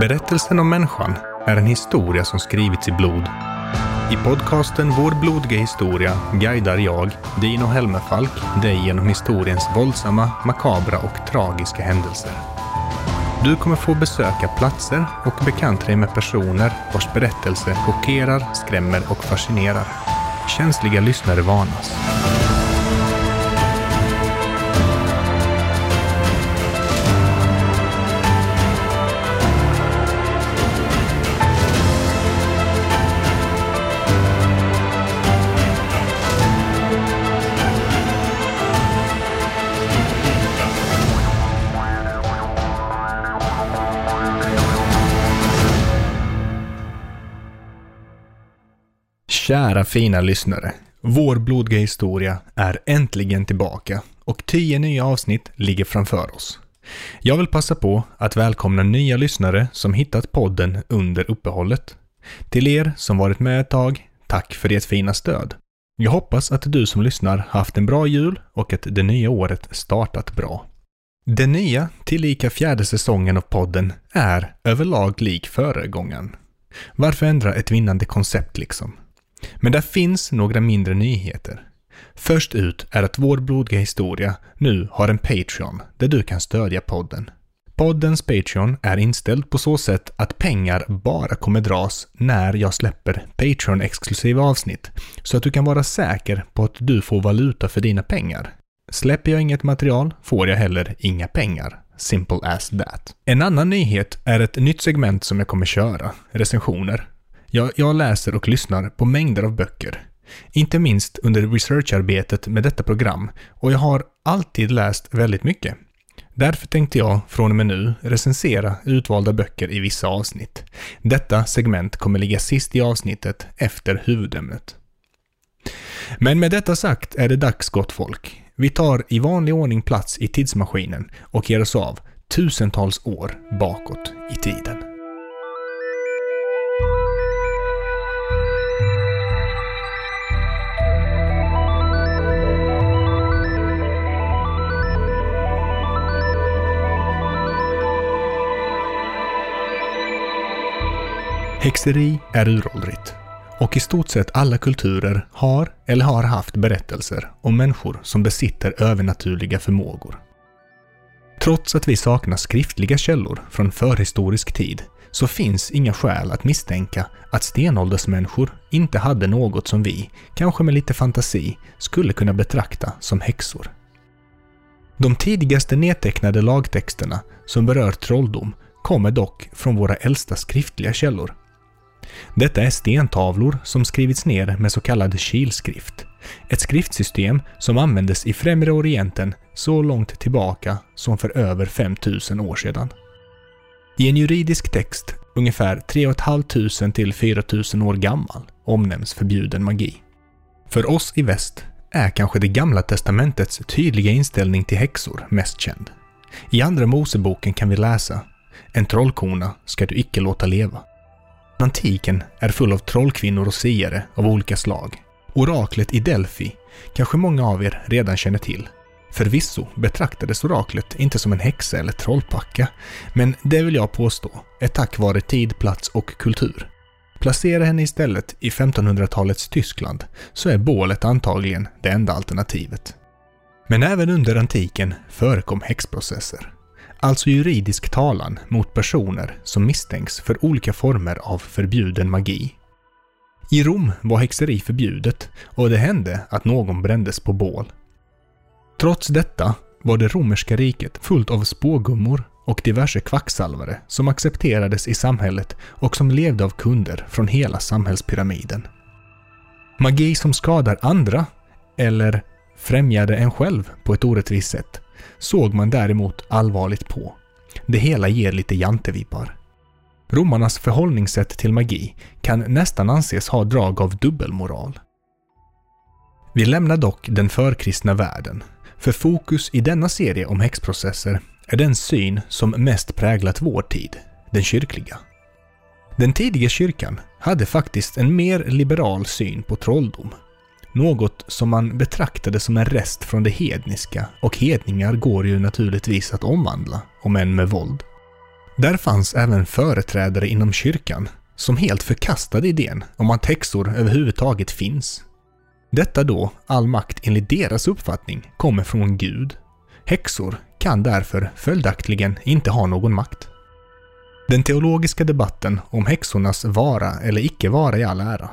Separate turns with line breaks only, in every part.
Berättelsen om människan är en historia som skrivits i blod. I podcasten Vår blodiga historia guidar jag, Dino Helmerfalk, dig genom historiens våldsamma, makabra och tragiska händelser. Du kommer få besöka platser och bekanta dig med personer vars berättelse chockerar, skrämmer och fascinerar. Känsliga lyssnare varnas. Kära fina lyssnare. Vår blodiga historia är äntligen tillbaka och tio nya avsnitt ligger framför oss. Jag vill passa på att välkomna nya lyssnare som hittat podden under uppehållet. Till er som varit med ett tag, tack för ert fina stöd. Jag hoppas att du som lyssnar haft en bra jul och att det nya året startat bra. Den nya, tillika fjärde säsongen av podden är överlag lik föregångaren. Varför ändra ett vinnande koncept liksom? Men där finns några mindre nyheter. Först ut är att Vår blodiga historia nu har en Patreon där du kan stödja podden. Poddens Patreon är inställd på så sätt att pengar bara kommer dras när jag släpper Patreon-exklusiva avsnitt, så att du kan vara säker på att du får valuta för dina pengar. Släpper jag inget material får jag heller inga pengar. Simple as that. En annan nyhet är ett nytt segment som jag kommer köra, recensioner. Jag, jag läser och lyssnar på mängder av böcker. Inte minst under researcharbetet med detta program och jag har alltid läst väldigt mycket. Därför tänkte jag från och med nu recensera utvalda böcker i vissa avsnitt. Detta segment kommer ligga sist i avsnittet efter huvudämnet. Men med detta sagt är det dags gott folk. Vi tar i vanlig ordning plats i tidsmaskinen och ger oss av tusentals år bakåt i tiden. Häxeri är uråldrigt och i stort sett alla kulturer har eller har haft berättelser om människor som besitter övernaturliga förmågor. Trots att vi saknar skriftliga källor från förhistorisk tid så finns inga skäl att misstänka att stenåldersmänniskor inte hade något som vi, kanske med lite fantasi, skulle kunna betrakta som häxor. De tidigaste nedtecknade lagtexterna som berör trolldom kommer dock från våra äldsta skriftliga källor detta är stentavlor som skrivits ner med så kallad kilskrift. Ett skriftsystem som användes i Främre Orienten så långt tillbaka som för över 5000 år sedan. I en juridisk text, ungefär 3 500 till 4000 år gammal, omnämns förbjuden magi. För oss i väst är kanske det gamla testamentets tydliga inställning till häxor mest känd. I Andra Moseboken kan vi läsa En trollkona ska du icke låta leva. Antiken är full av trollkvinnor och siare av olika slag. Oraklet i Delphi kanske många av er redan känner till. Förvisso betraktades oraklet inte som en häxa eller trollpacka, men det vill jag påstå är tack vare tid, plats och kultur. Placera henne istället i 1500-talets Tyskland så är bålet antagligen det enda alternativet. Men även under antiken förekom häxprocesser alltså juridisk talan mot personer som misstänks för olika former av förbjuden magi. I Rom var häxeri förbjudet och det hände att någon brändes på bål. Trots detta var det romerska riket fullt av spågummor och diverse kvacksalvare som accepterades i samhället och som levde av kunder från hela samhällspyramiden. Magi som skadar andra, eller främjade en själv på ett orättvist sätt, såg man däremot allvarligt på. Det hela ger lite jantevipar. Romarnas förhållningssätt till magi kan nästan anses ha drag av dubbelmoral. Vi lämnar dock den förkristna världen, för fokus i denna serie om häxprocesser är den syn som mest präglat vår tid, den kyrkliga. Den tidiga kyrkan hade faktiskt en mer liberal syn på trolldom något som man betraktade som en rest från det hedniska och hedningar går ju naturligtvis att omvandla, om än med våld. Där fanns även företrädare inom kyrkan som helt förkastade idén om att häxor överhuvudtaget finns. Detta då all makt enligt deras uppfattning kommer från Gud. Häxor kan därför följaktligen inte ha någon makt. Den teologiska debatten om häxornas vara eller icke vara i all ära.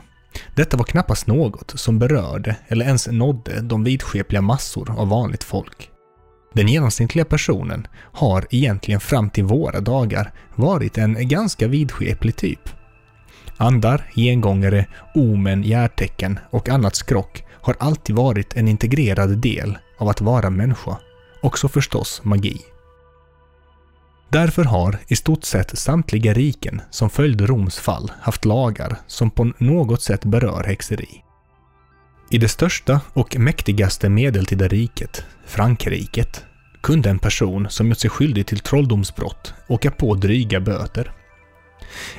Detta var knappast något som berörde eller ens nådde de vidskepliga massor av vanligt folk. Den genomsnittliga personen har egentligen fram till våra dagar varit en ganska vidskeplig typ. Andar, gengångare, omen, järtecken och annat skrock har alltid varit en integrerad del av att vara människa. Också förstås magi. Därför har i stort sett samtliga riken som följde Roms fall haft lagar som på något sätt berör häxeri. I det största och mäktigaste medeltida riket, Frankriket, kunde en person som gjort sig skyldig till trolldomsbrott åka på dryga böter.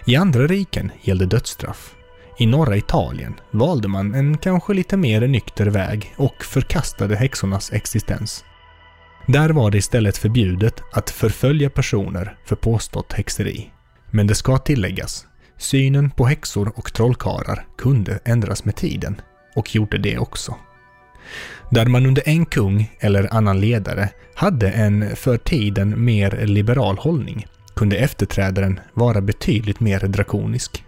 I andra riken gällde dödsstraff. I norra Italien valde man en kanske lite mer nykter väg och förkastade häxornas existens. Där var det istället förbjudet att förfölja personer för påstått häxeri. Men det ska tilläggas, synen på häxor och trollkarlar kunde ändras med tiden och gjorde det också. Där man under en kung eller annan ledare hade en för tiden mer liberal hållning kunde efterträdaren vara betydligt mer drakonisk.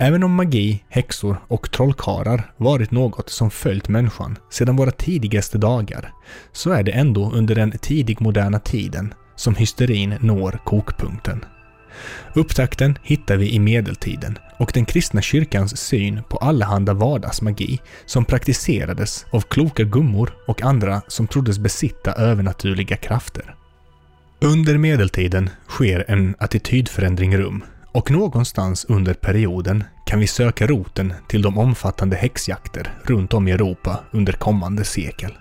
Även om magi, häxor och trollkarlar varit något som följt människan sedan våra tidigaste dagar, så är det ändå under den tidig moderna tiden som hysterin når kokpunkten. Upptakten hittar vi i medeltiden och den kristna kyrkans syn på allehanda vardagsmagi som praktiserades av kloka gummor och andra som troddes besitta övernaturliga krafter. Under medeltiden sker en attitydförändring rum och någonstans under perioden kan vi söka roten till de omfattande häxjakter runt om i Europa under kommande sekel.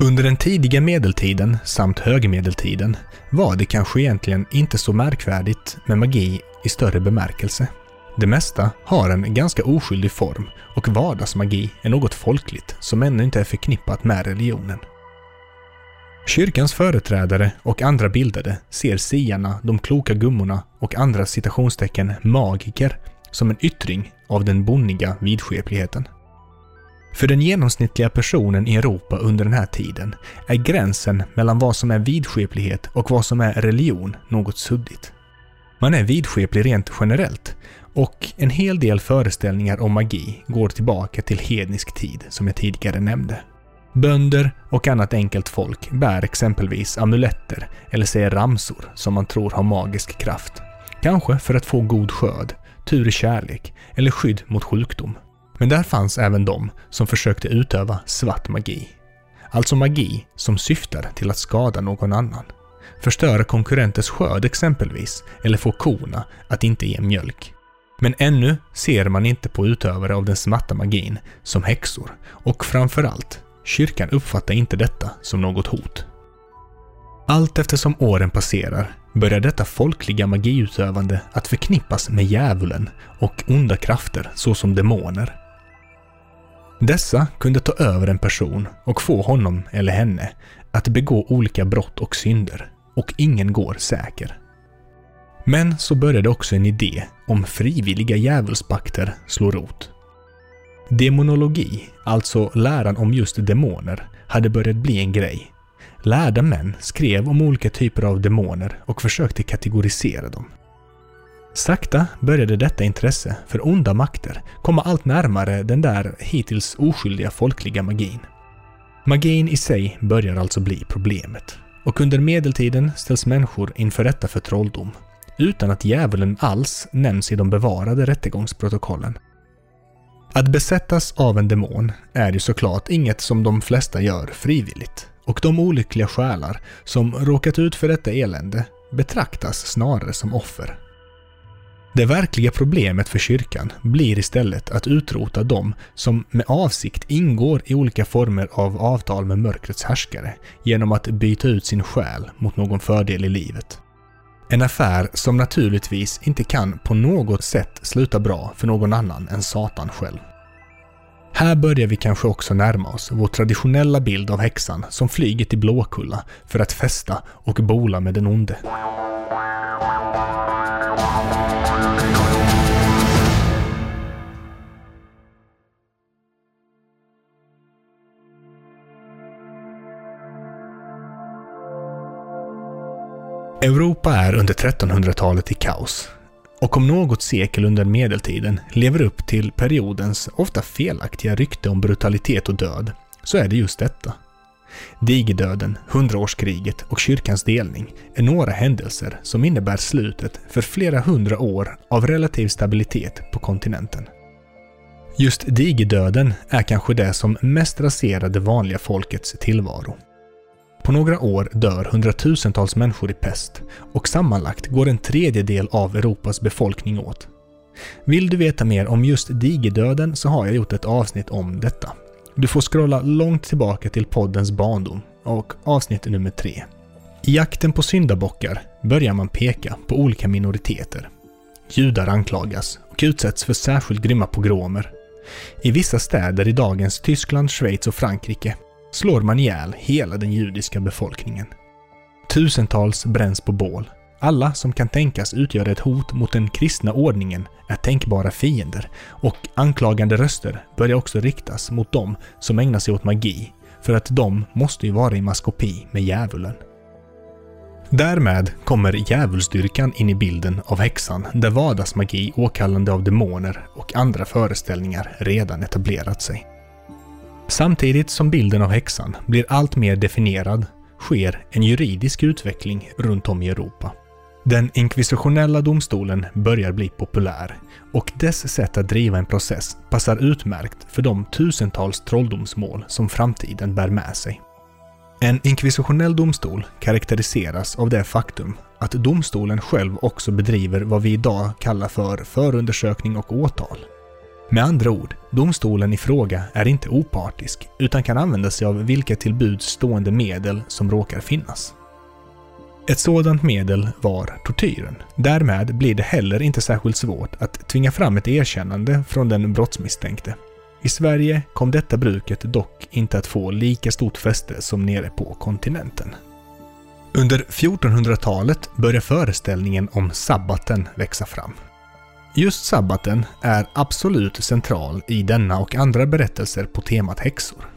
Under den tidiga medeltiden samt högmedeltiden var det kanske egentligen inte så märkvärdigt med magi i större bemärkelse. Det mesta har en ganska oskyldig form och vardagsmagi är något folkligt som ännu inte är förknippat med religionen. Kyrkans företrädare och andra bildade ser siarna, de kloka gummorna och andra citationstecken magiker som en yttring av den bonniga vidskepligheten. För den genomsnittliga personen i Europa under den här tiden är gränsen mellan vad som är vidskeplighet och vad som är religion något suddigt. Man är vidskeplig rent generellt och en hel del föreställningar om magi går tillbaka till hednisk tid som jag tidigare nämnde. Bönder och annat enkelt folk bär exempelvis amuletter eller säger ramsor som man tror har magisk kraft. Kanske för att få god skörd, tur i kärlek eller skydd mot sjukdom. Men där fanns även de som försökte utöva svart magi. Alltså magi som syftar till att skada någon annan. Förstöra konkurrenters skörd exempelvis, eller få korna att inte ge mjölk. Men ännu ser man inte på utövare av den smarta magin som häxor och framförallt, kyrkan uppfattar inte detta som något hot. Allt eftersom åren passerar börjar detta folkliga magiutövande att förknippas med djävulen och onda krafter såsom demoner dessa kunde ta över en person och få honom eller henne att begå olika brott och synder och ingen går säker. Men så började också en idé om frivilliga djävulspakter slå rot. Demonologi, alltså läran om just demoner, hade börjat bli en grej. Lärda män skrev om olika typer av demoner och försökte kategorisera dem. Sakta började detta intresse för onda makter komma allt närmare den där hittills oskyldiga folkliga magin. Magin i sig börjar alltså bli problemet. Och under medeltiden ställs människor inför rätta för trolldom, utan att djävulen alls nämns i de bevarade rättegångsprotokollen. Att besättas av en demon är ju såklart inget som de flesta gör frivilligt. Och de olyckliga själar som råkat ut för detta elände betraktas snarare som offer det verkliga problemet för kyrkan blir istället att utrota dem som med avsikt ingår i olika former av avtal med mörkrets härskare genom att byta ut sin själ mot någon fördel i livet. En affär som naturligtvis inte kan på något sätt sluta bra för någon annan än Satan själv. Här börjar vi kanske också närma oss vår traditionella bild av häxan som flyger till Blåkulla för att festa och bola med den onde. Europa är under 1300-talet i kaos. Och om något sekel under medeltiden lever upp till periodens ofta felaktiga rykte om brutalitet och död, så är det just detta. Digerdöden, hundraårskriget och kyrkans delning är några händelser som innebär slutet för flera hundra år av relativ stabilitet på kontinenten. Just digerdöden är kanske det som mest raserade vanliga folkets tillvaro. På några år dör hundratusentals människor i pest och sammanlagt går en tredjedel av Europas befolkning åt. Vill du veta mer om just digerdöden så har jag gjort ett avsnitt om detta. Du får scrolla långt tillbaka till poddens barndom och avsnitt nummer tre. I jakten på syndabockar börjar man peka på olika minoriteter. Judar anklagas och utsätts för särskilt grymma pogromer. I vissa städer i dagens Tyskland, Schweiz och Frankrike slår man ihjäl hela den judiska befolkningen. Tusentals bränns på bål. Alla som kan tänkas utgöra ett hot mot den kristna ordningen är tänkbara fiender och anklagande röster börjar också riktas mot dem som ägnar sig åt magi, för att de måste ju vara i maskopi med djävulen. Därmed kommer djävulsdyrkan in i bilden av häxan där vardagsmagi, åkallande av demoner och andra föreställningar redan etablerat sig. Samtidigt som bilden av häxan blir allt mer definierad sker en juridisk utveckling runt om i Europa. Den inkvisitionella domstolen börjar bli populär och dess sätt att driva en process passar utmärkt för de tusentals trolldomsmål som framtiden bär med sig. En inkvisitionell domstol karaktäriseras av det faktum att domstolen själv också bedriver vad vi idag kallar för förundersökning och åtal. Med andra ord, domstolen i fråga är inte opartisk utan kan använda sig av vilka till buds stående medel som råkar finnas. Ett sådant medel var tortyren. Därmed blir det heller inte särskilt svårt att tvinga fram ett erkännande från den brottsmisstänkte. I Sverige kom detta bruket dock inte att få lika stort fäste som nere på kontinenten. Under 1400-talet börjar föreställningen om sabbaten växa fram. Just sabbaten är absolut central i denna och andra berättelser på temat häxor.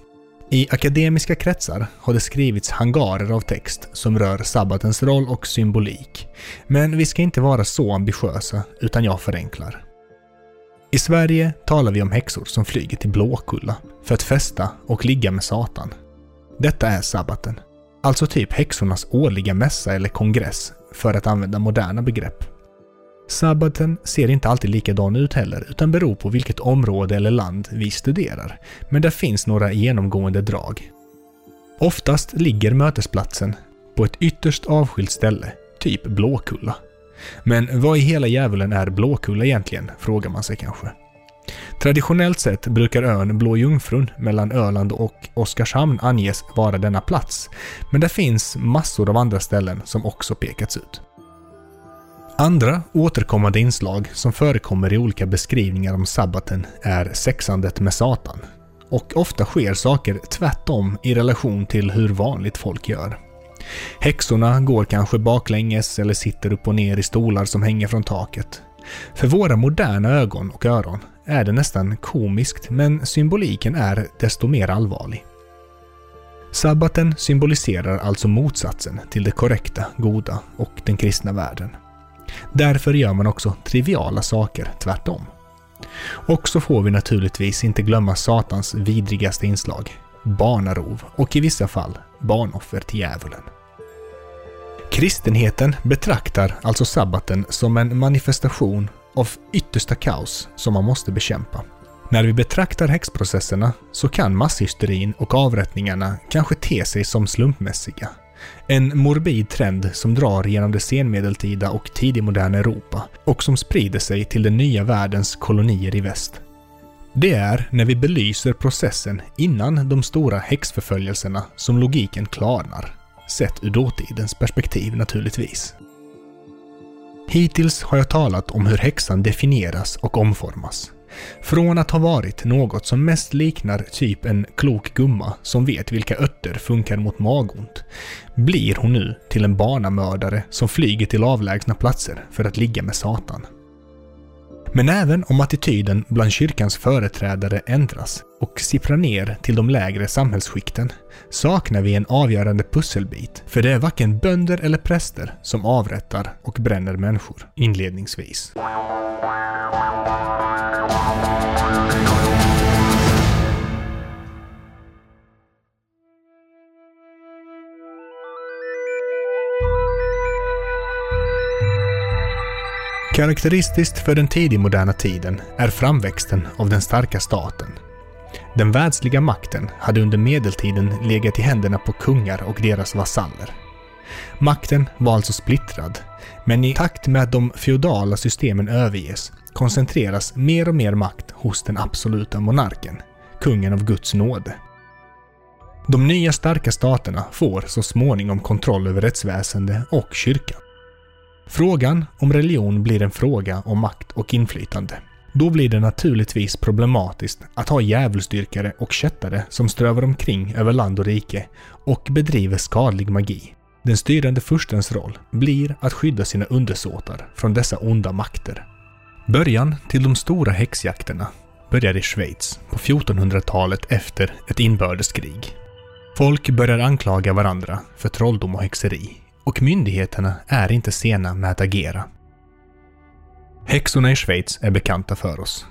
I akademiska kretsar har det skrivits hangarer av text som rör sabbatens roll och symbolik. Men vi ska inte vara så ambitiösa, utan jag förenklar. I Sverige talar vi om häxor som flyger till Blåkulla för att festa och ligga med Satan. Detta är sabbaten. Alltså typ häxornas årliga mässa eller kongress, för att använda moderna begrepp. Sabbaten ser inte alltid likadan ut heller, utan beror på vilket område eller land vi studerar. Men det finns några genomgående drag. Oftast ligger mötesplatsen på ett ytterst avskilt ställe, typ Blåkulla. Men vad i hela djävulen är Blåkulla egentligen, frågar man sig kanske. Traditionellt sett brukar ön Blå Jungfrun mellan Öland och Oskarshamn anges vara denna plats, men det finns massor av andra ställen som också pekats ut. Andra återkommande inslag som förekommer i olika beskrivningar om sabbaten är sexandet med Satan. Och ofta sker saker tvärtom i relation till hur vanligt folk gör. Häxorna går kanske baklänges eller sitter upp och ner i stolar som hänger från taket. För våra moderna ögon och öron är det nästan komiskt men symboliken är desto mer allvarlig. Sabbaten symboliserar alltså motsatsen till det korrekta, goda och den kristna världen. Därför gör man också triviala saker tvärtom. Och så får vi naturligtvis inte glömma Satans vidrigaste inslag, barnarov och i vissa fall barnoffer till djävulen. Kristenheten betraktar alltså sabbaten som en manifestation av yttersta kaos som man måste bekämpa. När vi betraktar häxprocesserna så kan masshysterin och avrättningarna kanske te sig som slumpmässiga en morbid trend som drar genom det senmedeltida och tidigmoderna Europa och som sprider sig till den nya världens kolonier i väst. Det är när vi belyser processen innan de stora häxförföljelserna som logiken klarnar. Sett ur dåtidens perspektiv naturligtvis. Hittills har jag talat om hur häxan definieras och omformas. Från att ha varit något som mest liknar typ en klok gumma som vet vilka örter funkar mot magont, blir hon nu till en barnamördare som flyger till avlägsna platser för att ligga med Satan. Men även om attityden bland kyrkans företrädare ändras och sipprar ner till de lägre samhällsskikten saknar vi en avgörande pusselbit, för det är varken bönder eller präster som avrättar och bränner människor inledningsvis. Karaktäristiskt för den tidigmoderna tiden är framväxten av den starka staten. Den världsliga makten hade under medeltiden legat i händerna på kungar och deras vasaller. Makten var alltså splittrad, men i takt med att de feodala systemen överges koncentreras mer och mer makt hos den absoluta monarken, kungen av Guds nåde. De nya starka staterna får så småningom kontroll över rättsväsende och kyrkan. Frågan om religion blir en fråga om makt och inflytande. Då blir det naturligtvis problematiskt att ha djävulsdyrkare och kättare som strövar omkring över land och rike och bedriver skadlig magi. Den styrande furstens roll blir att skydda sina undersåtar från dessa onda makter. Början till de stora häxjakterna börjar i Schweiz på 1400-talet efter ett inbördeskrig. Folk börjar anklaga varandra för trolldom och häxeri och myndigheterna är inte sena med att agera. Häxorna i Schweiz är bekanta för oss.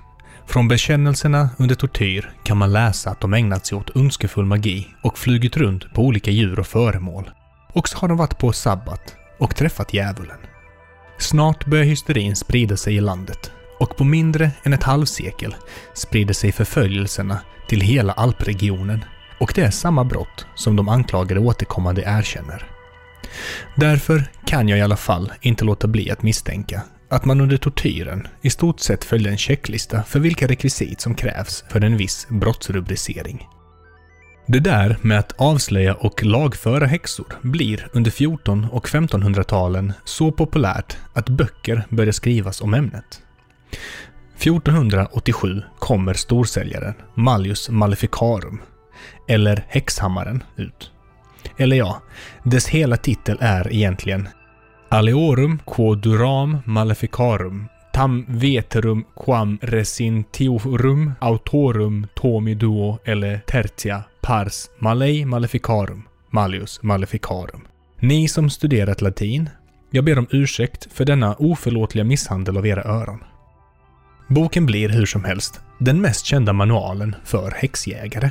Från bekännelserna under tortyr kan man läsa att de ägnat sig åt ondskefull magi och flugit runt på olika djur och föremål. Och så har de varit på sabbat och träffat djävulen. Snart börjar hysterin sprida sig i landet och på mindre än ett halvsekel sprider sig förföljelserna till hela alpregionen och det är samma brott som de anklagade återkommande erkänner. Därför kan jag i alla fall inte låta bli att misstänka att man under tortyren i stort sett följde en checklista för vilka rekvisit som krävs för en viss brottsrubricering. Det där med att avslöja och lagföra häxor blir under 14 och 1500-talen så populärt att böcker börjar skrivas om ämnet. 1487 kommer storsäljaren Mallius Maleficarum, eller Häxhammaren, ut. Eller ja, dess hela titel är egentligen Aleorum quoduram maleficarum tam veterum quam resintiorum autorum tomi duo eller tertia pars malei maleficarum malius maleficarum. Ni som studerat latin, jag ber om ursäkt för denna oförlåtliga misshandel av era öron. Boken blir hur som helst den mest kända manualen för häxjägare.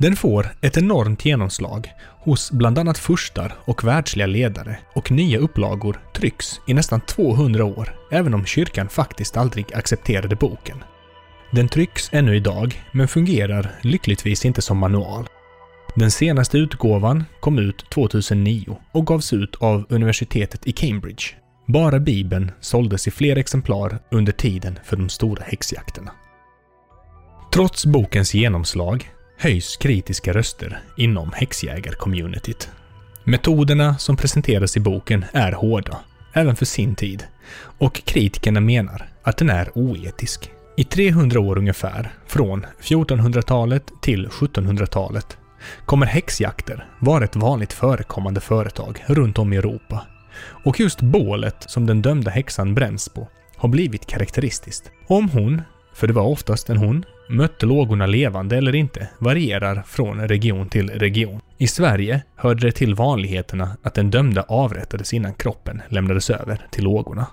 Den får ett enormt genomslag hos bland annat furstar och världsliga ledare och nya upplagor trycks i nästan 200 år, även om kyrkan faktiskt aldrig accepterade boken. Den trycks ännu idag, men fungerar lyckligtvis inte som manual. Den senaste utgåvan kom ut 2009 och gavs ut av universitetet i Cambridge. Bara Bibeln såldes i fler exemplar under tiden för de stora häxjakterna. Trots bokens genomslag höjs kritiska röster inom häxjägar-communityt. Metoderna som presenteras i boken är hårda, även för sin tid, och kritikerna menar att den är oetisk. I 300 år ungefär, från 1400-talet till 1700-talet, kommer häxjakter vara ett vanligt förekommande företag runt om i Europa. Och just bålet som den dömda häxan bränns på har blivit karaktäristiskt. Om hon, för det var oftast en hon, mötte lågorna levande eller inte varierar från region till region. I Sverige hörde det till vanligheterna att den dömda avrättades innan kroppen lämnades över till lågorna.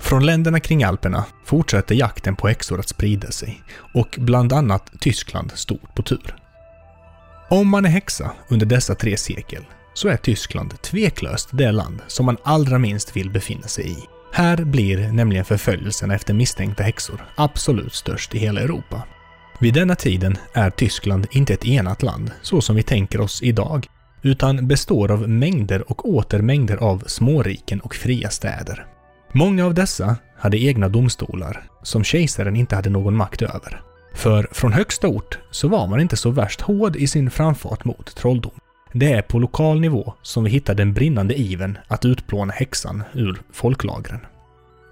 Från länderna kring Alperna fortsätter jakten på häxor att sprida sig och bland annat Tyskland stod på tur. Om man är häxa under dessa tre sekel så är Tyskland tveklöst det land som man allra minst vill befinna sig i. Här blir nämligen förföljelserna efter misstänkta häxor absolut störst i hela Europa. Vid denna tiden är Tyskland inte ett enat land, så som vi tänker oss idag, utan består av mängder och åter mängder av småriken och fria städer. Många av dessa hade egna domstolar, som kejsaren inte hade någon makt över. För från högsta ort så var man inte så värst hård i sin framfart mot trolldom. Det är på lokal nivå som vi hittar den brinnande iven att utplåna häxan ur folklagren.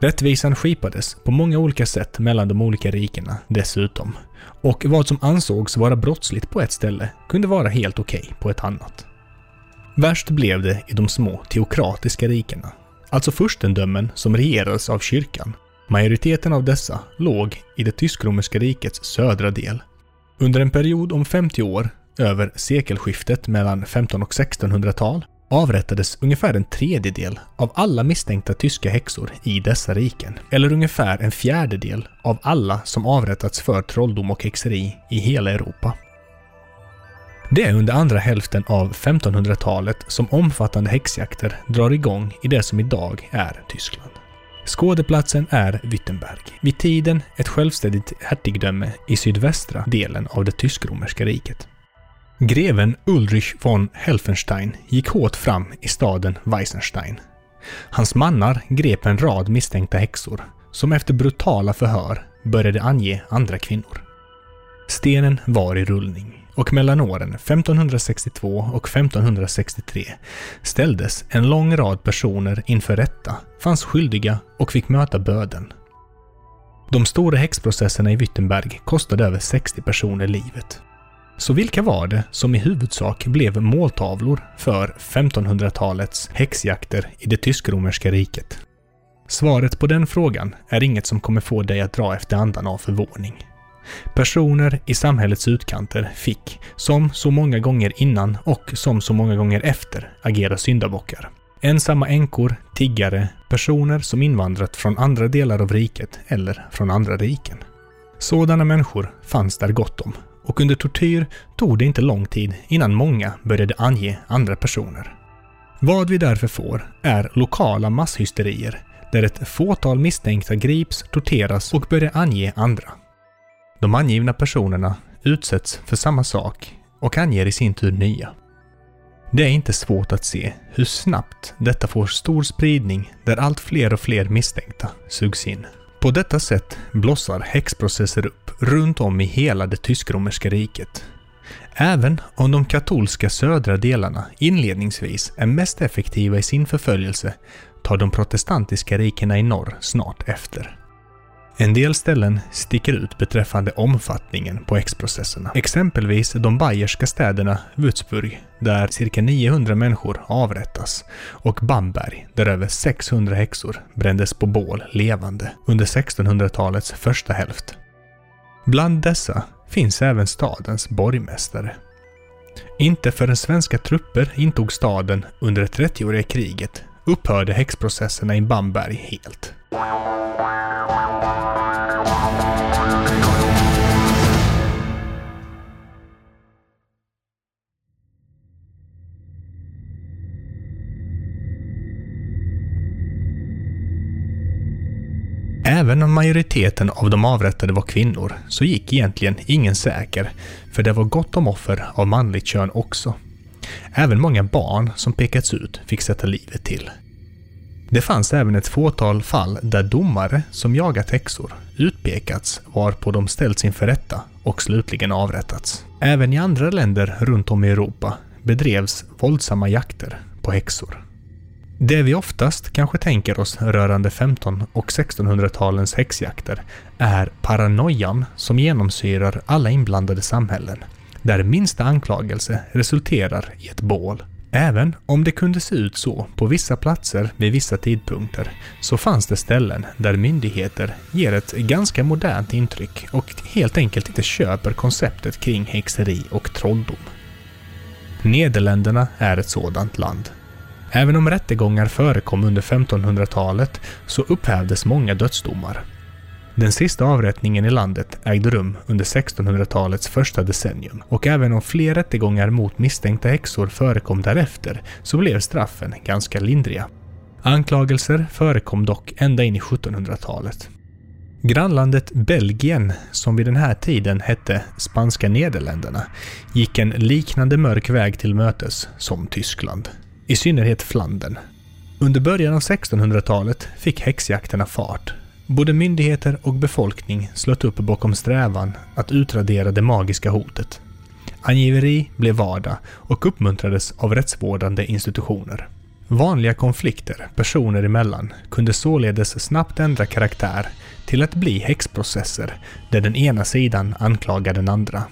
Rättvisan skipades på många olika sätt mellan de olika rikena dessutom. Och vad som ansågs vara brottsligt på ett ställe kunde vara helt okej okay på ett annat. Värst blev det i de små teokratiska rikena, alltså furstendömen som regerades av kyrkan. Majoriteten av dessa låg i det tysk-romerska rikets södra del. Under en period om 50 år, över sekelskiftet mellan 15 och 1600-tal, avrättades ungefär en tredjedel av alla misstänkta tyska häxor i dessa riken. Eller ungefär en fjärdedel av alla som avrättats för trolldom och häxeri i hela Europa. Det är under andra hälften av 1500-talet som omfattande häxjakter drar igång i det som idag är Tyskland. Skådeplatsen är Wittenberg, vid tiden ett självständigt hertigdöme i sydvästra delen av det tysk-romerska riket. Greven Ulrich von Helfenstein gick hårt fram i staden Weissenstein. Hans mannar grep en rad misstänkta häxor som efter brutala förhör började ange andra kvinnor. Stenen var i rullning och mellan åren 1562 och 1563 ställdes en lång rad personer inför rätta, fanns skyldiga och fick möta böden. De stora häxprocesserna i Wittenberg kostade över 60 personer livet. Så vilka var det som i huvudsak blev måltavlor för 1500-talets häxjakter i det tysk-romerska riket? Svaret på den frågan är inget som kommer få dig att dra efter andan av förvåning. Personer i samhällets utkanter fick, som så många gånger innan och som så många gånger efter, agera syndabockar. Ensamma änkor, tiggare, personer som invandrat från andra delar av riket eller från andra riken. Sådana människor fanns där gott om och under tortyr tog det inte lång tid innan många började ange andra personer. Vad vi därför får är lokala masshysterier där ett fåtal misstänkta grips, torteras och börjar ange andra. De angivna personerna utsätts för samma sak och anger i sin tur nya. Det är inte svårt att se hur snabbt detta får stor spridning där allt fler och fler misstänkta sugs in. På detta sätt blossar häxprocesser upp runt om i hela det tysk-romerska riket. Även om de katolska södra delarna inledningsvis är mest effektiva i sin förföljelse tar de protestantiska rikena i norr snart efter. En del ställen sticker ut beträffande omfattningen på häxprocesserna. Exempelvis de bayerska städerna Würzburg, där cirka 900 människor avrättas, och Bamberg, där över 600 häxor brändes på bål levande under 1600-talets första hälft. Bland dessa finns även stadens borgmästare. Inte förrän svenska trupper intog staden under det 30-åriga kriget upphörde häxprocesserna i Bamberg helt. Även om majoriteten av de avrättade var kvinnor så gick egentligen ingen säker, för det var gott om offer av manligt kön också. Även många barn som pekats ut fick sätta livet till. Det fanns även ett fåtal fall där domare som jagat häxor utpekats varpå de ställts inför rätta och slutligen avrättats. Även i andra länder runt om i Europa bedrevs våldsamma jakter på häxor. Det vi oftast kanske tänker oss rörande 15 och 1600-talens häxjakter är paranoian som genomsyrar alla inblandade samhällen, där minsta anklagelse resulterar i ett bål. Även om det kunde se ut så på vissa platser vid vissa tidpunkter så fanns det ställen där myndigheter ger ett ganska modernt intryck och helt enkelt inte köper konceptet kring häxeri och trolldom. Nederländerna är ett sådant land Även om rättegångar förekom under 1500-talet så upphävdes många dödsdomar. Den sista avrättningen i landet ägde rum under 1600-talets första decennium och även om fler rättegångar mot misstänkta häxor förekom därefter så blev straffen ganska lindriga. Anklagelser förekom dock ända in i 1700-talet. Grannlandet Belgien, som vid den här tiden hette Spanska Nederländerna, gick en liknande mörk väg till mötes som Tyskland i synnerhet Flandern. Under början av 1600-talet fick häxjakterna fart. Både myndigheter och befolkning slöt upp bakom strävan att utradera det magiska hotet. Angiveri blev vardag och uppmuntrades av rättsvårdande institutioner. Vanliga konflikter personer emellan kunde således snabbt ändra karaktär till att bli häxprocesser där den ena sidan anklagar den andra.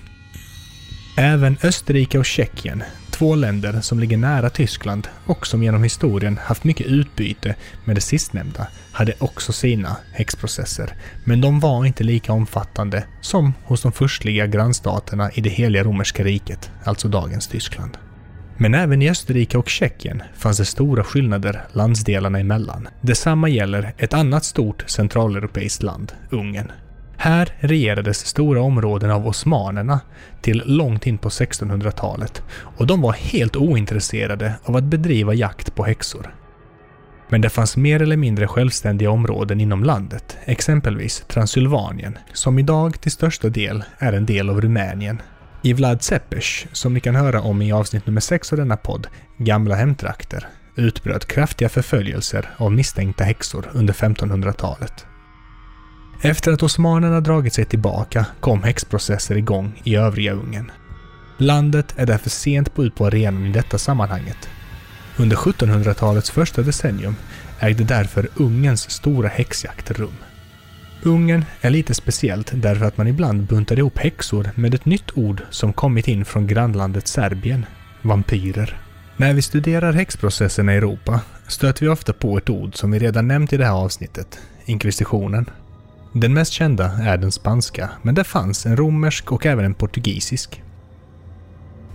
Även Österrike och Tjeckien, två länder som ligger nära Tyskland och som genom historien haft mycket utbyte med det sistnämnda, hade också sina häxprocesser. Men de var inte lika omfattande som hos de förstliga grannstaterna i det heliga romerska riket, alltså dagens Tyskland. Men även i Österrike och Tjeckien fanns det stora skillnader landsdelarna emellan. Detsamma gäller ett annat stort centraleuropeiskt land, Ungern. Här regerades stora områden av osmanerna till långt in på 1600-talet och de var helt ointresserade av att bedriva jakt på häxor. Men det fanns mer eller mindre självständiga områden inom landet, exempelvis Transylvanien, som idag till största del är en del av Rumänien. I Vlad Tzepes, som ni kan höra om i avsnitt nummer 6 av denna podd, Gamla hemtrakter, utbröt kraftiga förföljelser av misstänkta häxor under 1500-talet. Efter att osmanerna dragit sig tillbaka kom häxprocesser igång i övriga Ungern. Landet är därför sent på ut på arenan i detta sammanhanget. Under 1700-talets första decennium ägde därför Ungerns stora häxjakt rum. Ungern är lite speciellt därför att man ibland buntar ihop häxor med ett nytt ord som kommit in från grannlandet Serbien, vampyrer. När vi studerar häxprocesserna i Europa stöter vi ofta på ett ord som vi redan nämnt i det här avsnittet, inkvisitionen. Den mest kända är den spanska, men det fanns en romersk och även en portugisisk.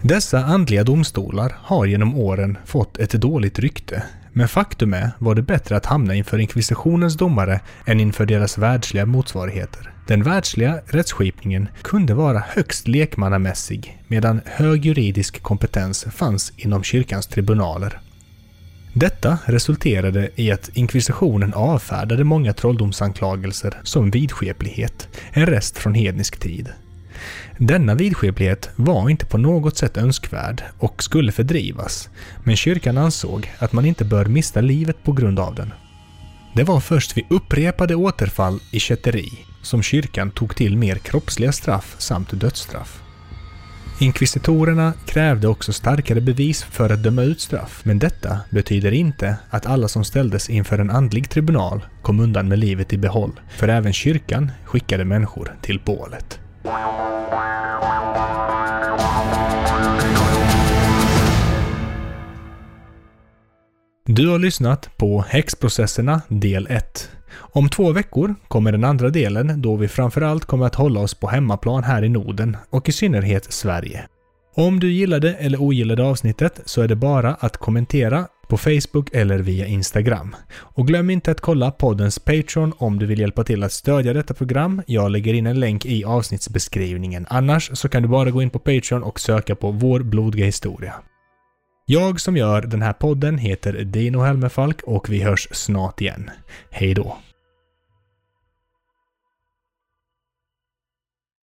Dessa andliga domstolar har genom åren fått ett dåligt rykte, men faktum är var det bättre att hamna inför inkvisitionens domare än inför deras världsliga motsvarigheter. Den världsliga rättsskipningen kunde vara högst lekmannamässig medan hög juridisk kompetens fanns inom kyrkans tribunaler. Detta resulterade i att inkvisitionen avfärdade många trolldomsanklagelser som vidskeplighet, en rest från hednisk tid. Denna vidskeplighet var inte på något sätt önskvärd och skulle fördrivas, men kyrkan ansåg att man inte bör mista livet på grund av den. Det var först vid upprepade återfall i kätteri som kyrkan tog till mer kroppsliga straff samt dödsstraff. Inkvisitorerna krävde också starkare bevis för att döma ut straff, men detta betyder inte att alla som ställdes inför en andlig tribunal kom undan med livet i behåll, för även kyrkan skickade människor till bålet. Du har lyssnat på Häxprocesserna del 1. Om två veckor kommer den andra delen då vi framförallt kommer att hålla oss på hemmaplan här i Norden och i synnerhet Sverige. Om du gillade eller ogillade avsnittet så är det bara att kommentera på Facebook eller via Instagram. Och glöm inte att kolla poddens Patreon om du vill hjälpa till att stödja detta program. Jag lägger in en länk i avsnittsbeskrivningen. Annars så kan du bara gå in på Patreon och söka på Vår blodiga historia. Jag som gör den här podden heter Dino Helmerfalk och vi hörs snart igen. Hej då!